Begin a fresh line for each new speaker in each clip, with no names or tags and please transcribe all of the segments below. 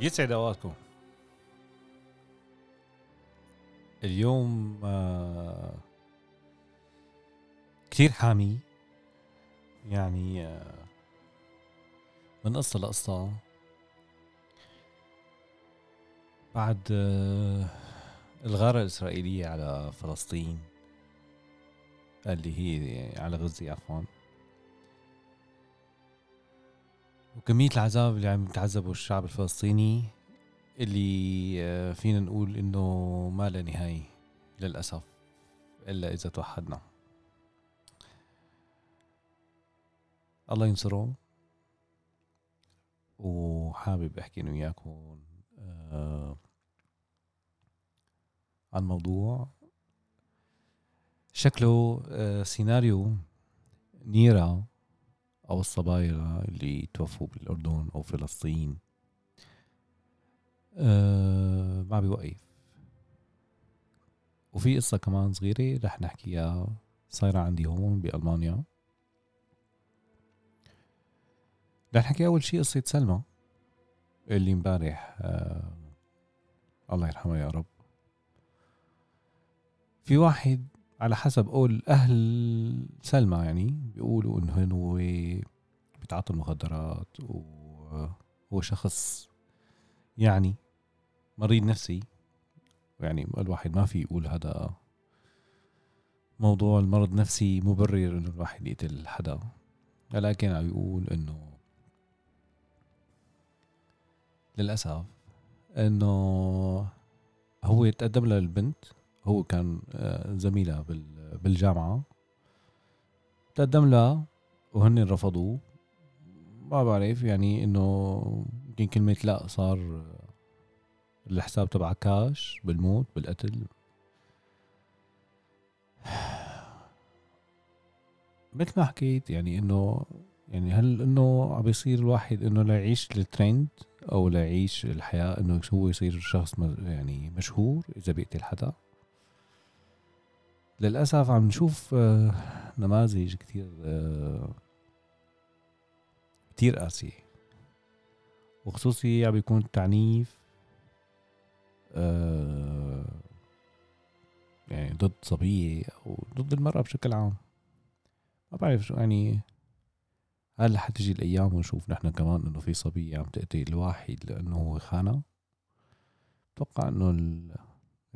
يسعد اوقاتكم اليوم آه كثير حامي. يعني آه من قصة لقصة. بعد آه الغارة الإسرائيلية على فلسطين اللي هي على غزة عفوا. وكمية العذاب اللي عم يتعذبه الشعب الفلسطيني اللي آه، فينا نقول إنه ما لا نهاية للأسف إلا إذا توحدنا. الله ينصره. وحابب أحكي أنا وياكم آه عن موضوع شكله آه سيناريو نيرة أو الصبايا اللي توفوا بالأردن أو فلسطين. أه ما بيوقف. وفي قصة كمان صغيرة رح نحكيها صايرة عندي هون بألمانيا. رح نحكي أول شي قصة سلمى اللي امبارح أه الله يرحمها يا رب. في واحد على حسب قول أهل سلمى يعني بيقولوا انه هو بيتعاطى المخدرات وهو شخص يعني مريض نفسي. يعني الواحد ما في يقول هذا موضوع المرض النفسي مبرر إنه الواحد يقتل حدا. ولكن عم يقول إنه للأسف إنه هو تقدم للبنت هو كان آه، زميلها بالجامعة. تقدم لها وهن رفضوه. ما بعرف يعني إنه يمكن كلمة لا صار الحساب تبع كاش بالموت بالقتل. مثل ما حكيت يعني إنه يعني هل إنه عم بيصير الواحد إنه لا يعيش الترند أو لا يعيش الحياة إنه هو يصير شخص يعني مشهور إذا بيقتل حدا؟ للأسف عم نشوف آه، نماذج كتير آه، كتير قاسية. وخصوصي عم بيكون التعنيف آه، يعني ضد صبية أو ضد المرأة بشكل عام. ما بعرف شو يعني هل حتجي الأيام ونشوف نحن كمان إنه في صبية عم تقتل الواحد لأنه هو خانة؟ بتوقع إنه ال...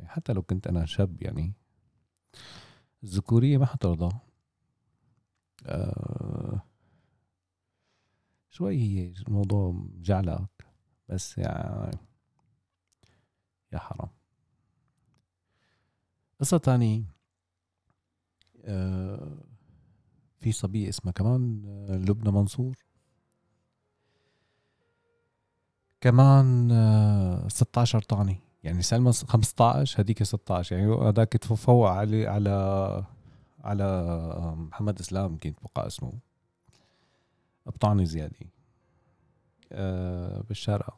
حتى لو كنت أنا شاب يعني الذكورية ما حترضى. آه شوي هي الموضوع مجعلك بس يعني يا حرام. قصة تانية آه في صبية اسمها كمان آه، لبنى منصور. كمان آه 16 طعنة يعني سلمى 15 هذيك 16 يعني هذاك تفوق علي على على محمد إسلام يمكن بقى اسمه. أبطاني زيادة. أه بالشارقة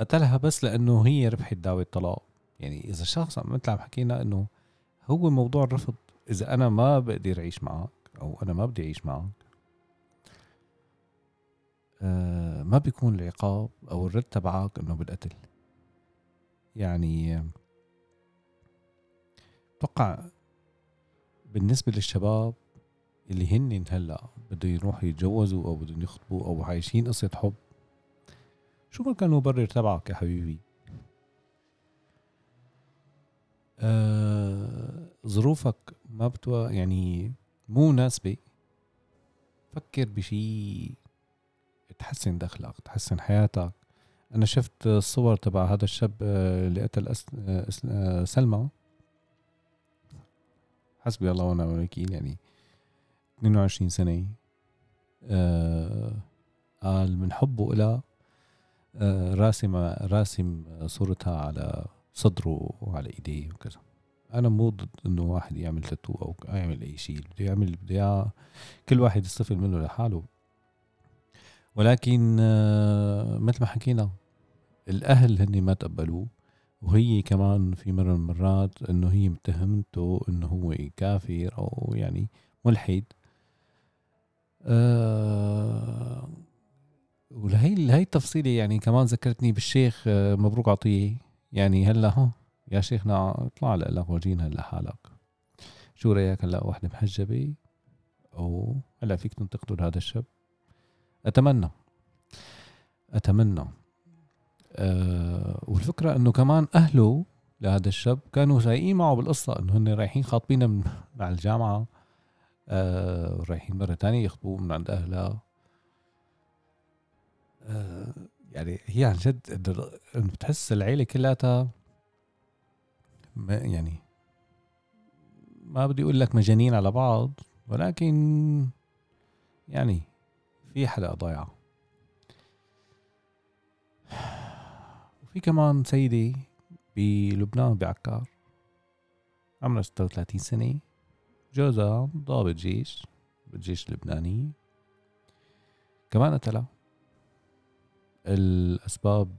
قتلها بس لأنه هي ربحت دعوة طلاق. يعني إذا شخص مثل عم حكينا إنه هو موضوع الرفض. إذا أنا ما بقدر أعيش معك أو أنا ما بدي أعيش معك أه ما بيكون العقاب أو الرد تبعك إنه بالقتل. يعني أتوقع بالنسبة للشباب اللي هن هلأ بده يروحوا يتجوزوا أو بدهم يخطبوا أو عايشين قصة حب شو ما كان المبرر تبعك يا حبيبي؟ آه ظروفك ما بتوا يعني مو مناسبة فكر بشي تحسن دخلك تحسن حياتك. أنا شفت الصور تبع هذا الشاب آه، اللي قتل أس... آه، آه، سلمى. حسبي الله ونعم الوكيل يعني 22 سنة. قال من حبه إلى راسم راسم صورتها على صدره وعلى إيديه وكذا. أنا مو ضد إنه واحد يعمل تاتو أو يعمل أي شيء بده يعمل بده كل واحد يستفل منه لحاله. ولكن مثل ما حكينا الأهل هني ما تقبلوه وهي كمان في مرة من المرات إنه هي متهمته إنه هو كافر أو يعني ملحد. آه ولهي هي التفصيلة يعني كمان ذكرتني بالشيخ آه، مبروك عطية. يعني هلأ ها يا شيخنا اطلع لك ورجينا هلأ حالك. شو رأيك هلأ وحدة محجبه أو هلأ فيك تنتقدوا لهذا الشاب أتمنى. أتمنى. أه والفكرة إنه كمان أهله لهذا الشاب كانوا سايقين معه بالقصة إنه هن رايحين خاطبينه من مع الجامعة أه رايحين مرة تانية يخطبوه من عند أهلها. أه يعني هي عن جد إنه بتحس العيلة كلها يعني ما بدي أقول لك مجانين على بعض ولكن يعني في حدا ضايعه. وفي كمان سيدة بلبنان بعكار عمرها 36 سنة جوزها ضابط جيش بالجيش اللبناني. كمان قتلها. الأسباب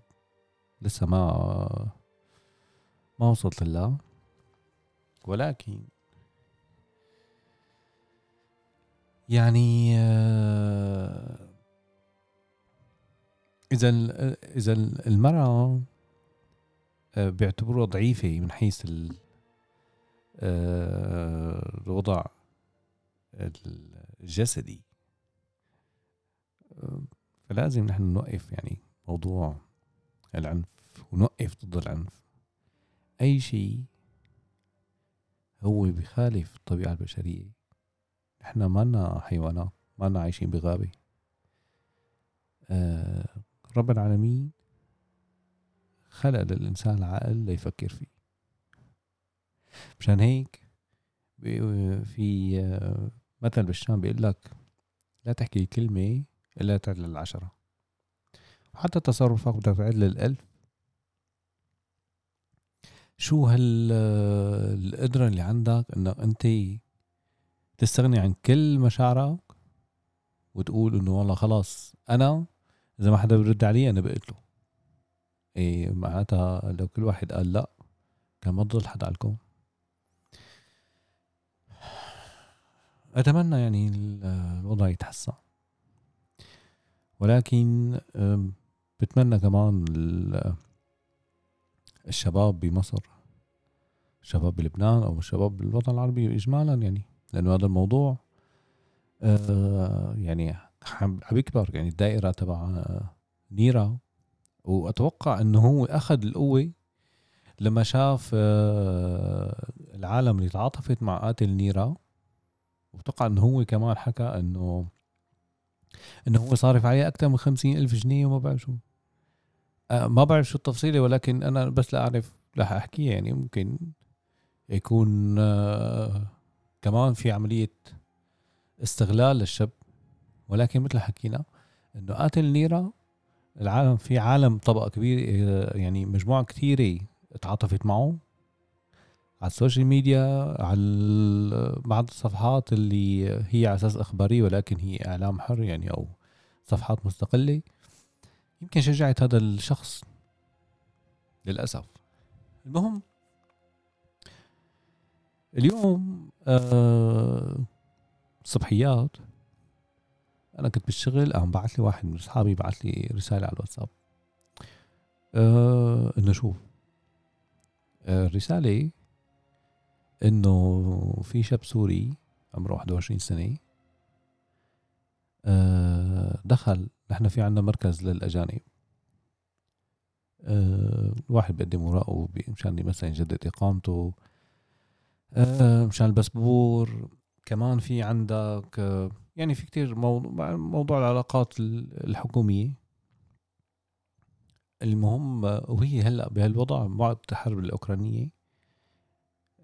لسه ما ما وصلت لها. ولكن يعني آه، إذا إذا المرأة آه، بيعتبروها ضعيفة من حيث آه، الوضع الجسدي. فلازم نحن نوقف يعني موضوع العنف ونوقف ضد العنف. أي شيء هو بخالف الطبيعة البشرية. إحنا ما لنا حيوانات ما لنا عايشين بغابة. آه رب العالمين خلق للإنسان العقل ليفكر فيه. مشان هيك في مثل بالشام بيقول لك لا تحكي كلمة إلا تعد للعشرة. وحتى تصرفك بدك تعد للألف. شو هالقدرة اللي عندك إنك أنت تستغني عن كل مشاعرك وتقول إنه والله خلاص أنا إذا ما حدا بيرد علي أنا بقتله. إيه معناتها لو كل واحد قال لأ كان ما ضل حدا على الكون. أتمنى يعني الوضع يتحسن. ولكن بتمنى كمان الشباب بمصر الشباب بلبنان أو الشباب بالوطن العربي اجمالا يعني لأنه هذا الموضوع آه يعني عم بيكبر يعني الدائرة تبع نيرا وأتوقع إنه هو أخذ القوة لما شاف آه العالم اللي تعاطفت مع قاتل نيرا وأتوقع إنه هو كمان حكى إنه إنه هو صارف عليه أكثر من خمسين ألف جنيه وما بعرف شو. آه ما بعرف شو التفصيلة ولكن أنا بس لا أعرف رح أحكيها. يعني ممكن يكون آه كمان في عملية استغلال للشاب. ولكن مثل حكينا إنه قاتل نيرا العالم في عالم طبقة كبيرة يعني مجموعة كثيرة تعاطفت معه. على ال social media على بعض الصفحات اللي هي على أساس إخبارية ولكن هي إعلام حر يعني أو صفحات مستقلة. يمكن شجعت هذا الشخص. للأسف. المهم اليوم آه صبحيات أنا كنت بالشغل قام بعث لي واحد من أصحابي بعث لي رسالة على الواتساب. آه إنه شوف آه الرسالة إنه في شاب سوري عمره 21 سنة آه دخل نحن في عندنا مركز للأجانب. آه الواحد بيقدم اوراقه مشان مثلا يجدد إقامته. آه مشان الباسبور. كمان في عندك يعني في كتير موضوع, موضوع العلاقات الحكومية. المهم وهي هلأ بهالوضع بعد الحرب الأوكرانية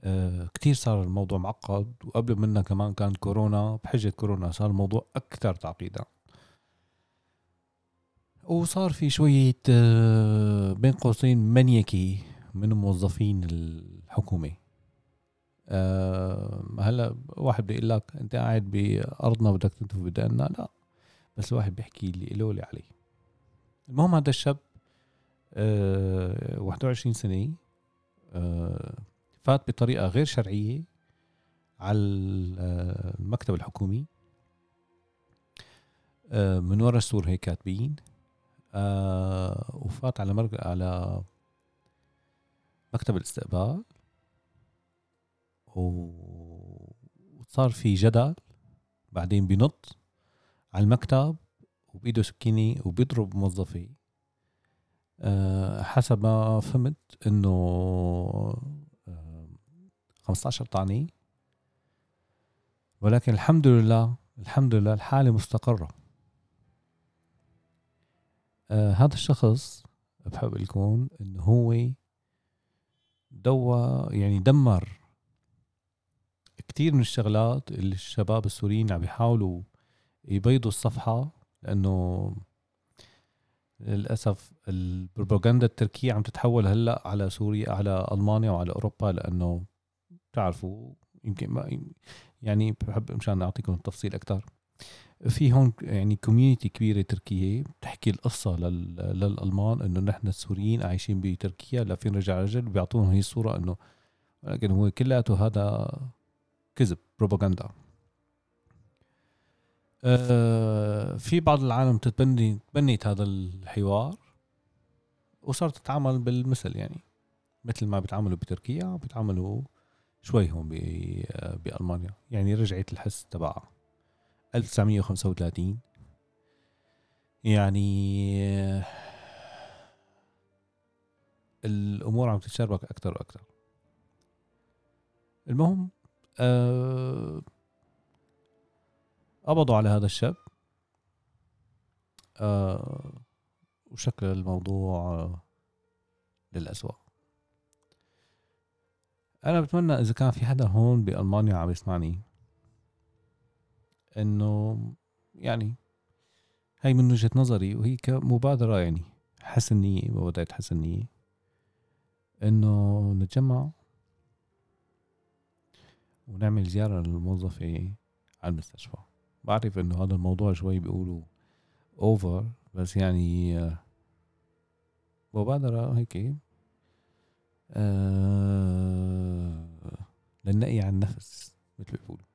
آه كتير صار الموضوع معقد. وقبل منا كمان كان كورونا. بحجة كورونا صار الموضوع أكثر تعقيدا. وصار في شوية آه بين قوسين منيكي من موظفين الحكومة. أه هلا واحد بيقول لك انت قاعد بأرضنا بدك تنتف بدقنا لا بس الواحد بيحكي اللي له اللي عليه. المهم هذا الشاب أه 21 سنة أه فات بطريقة غير شرعية على المكتب الحكومي أه من ورا السور هيك كاتبين آه وفات على على مكتب الاستقبال. وصار في جدل بعدين بنط على المكتب وبإيده سكينة وبيضرب موظفي. أه حسب ما فهمت إنه أه 15 طعنة ولكن الحمد لله الحمد لله الحالة مستقرة. أه هذا الشخص بحب لكم إنه هو دوا يعني دمر كتير من الشغلات اللي الشباب السوريين عم بيحاولوا يبيضوا الصفحة لأنه للأسف البروباغندا التركية عم تتحول هلأ على سوريا على ألمانيا وعلى أوروبا لأنه بتعرفوا يمكن ما يعني بحب مشان أعطيكم التفصيل أكثر في هون يعني كوميونتي كبيرة تركية بتحكي القصة لل... للألمان إنه نحن السوريين عايشين بتركيا لا فين رجع رجل بيعطونا هي الصورة إنه ولكن هو كلياته هذا كذب بروباغندا. آه في بعض العالم تتبني تبنيت هذا الحوار وصارت تتعامل بالمثل يعني مثل ما بيتعاملوا بتركيا بيتعاملوا شوي هون بألمانيا. يعني رجعت الحس تبعها 1935 يعني الأمور عم تتشربك أكثر وأكثر المهم قبضوا على هذا الشاب. أه وشكل الموضوع للأسوأ. أنا بتمنى إذا كان في حدا هون بألمانيا عم يسمعني إنه يعني هاي من وجهة نظري وهي كمبادرة يعني حسن نيه مبادرة حسن نيه إنه نتجمع ونعمل زيارة للموظفه على المستشفى. بعرف إنه هذا الموضوع شوي بيقولوا اوفر بس يعني مبادرة هيك. آه للنقي عن النفس مثل بيقولوا.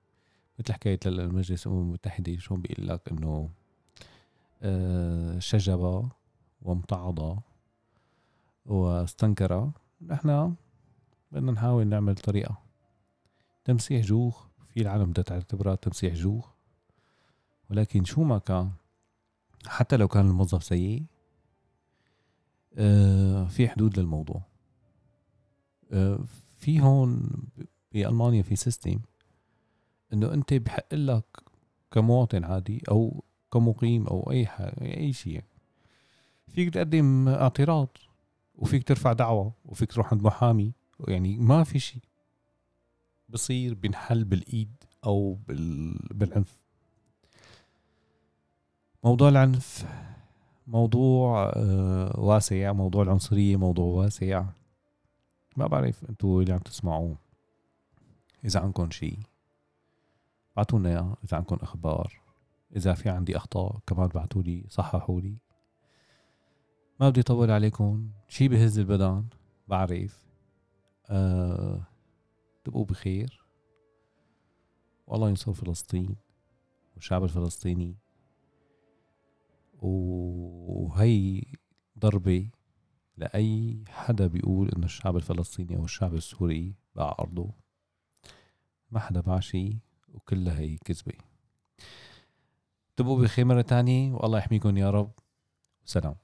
مثل حكاية المجلس الأمم المتحدة شو بيقول لك إنه آه، شجب وامتعض واستنكر نحن بدنا نحاول نعمل طريقة. تمسيح جوخ في العالم بدها تعتبرها تمسيح جوخ. ولكن شو ما كان حتى لو كان الموظف سيء آه، في حدود للموضوع. آه، في هون بألمانيا في سيستم إنه أنت بحق لك كمواطن عادي أو كمقيم أو أي حاجة أي شيء. فيك تقدم اعتراض وفيك ترفع دعوة وفيك تروح عند محامي يعني ما في شيء. بصير بنحل بالإيد أو بالعنف. موضوع العنف موضوع آه، واسع موضوع العنصرية موضوع واسع. ما بعرف أنتوا اللي عم تسمعوه. إذا عندكم شيء بعتونا اياه إذا عندكم أخبار. إذا في عندي أخطاء كمان بعتوا لي صححوا لي ما بدي أطول عليكم. شي بهز البدن بعرف. أه تبقوا بخير. والله ينصر فلسطين والشعب الفلسطيني. وهي ضربة لأي حدا بيقول إنه الشعب الفلسطيني أو الشعب السوري باع أرضه. ما حدا باع شي وكلها هي كذبة. تبقوا بخير مرة تانية والله يحميكم يا رب. سلام.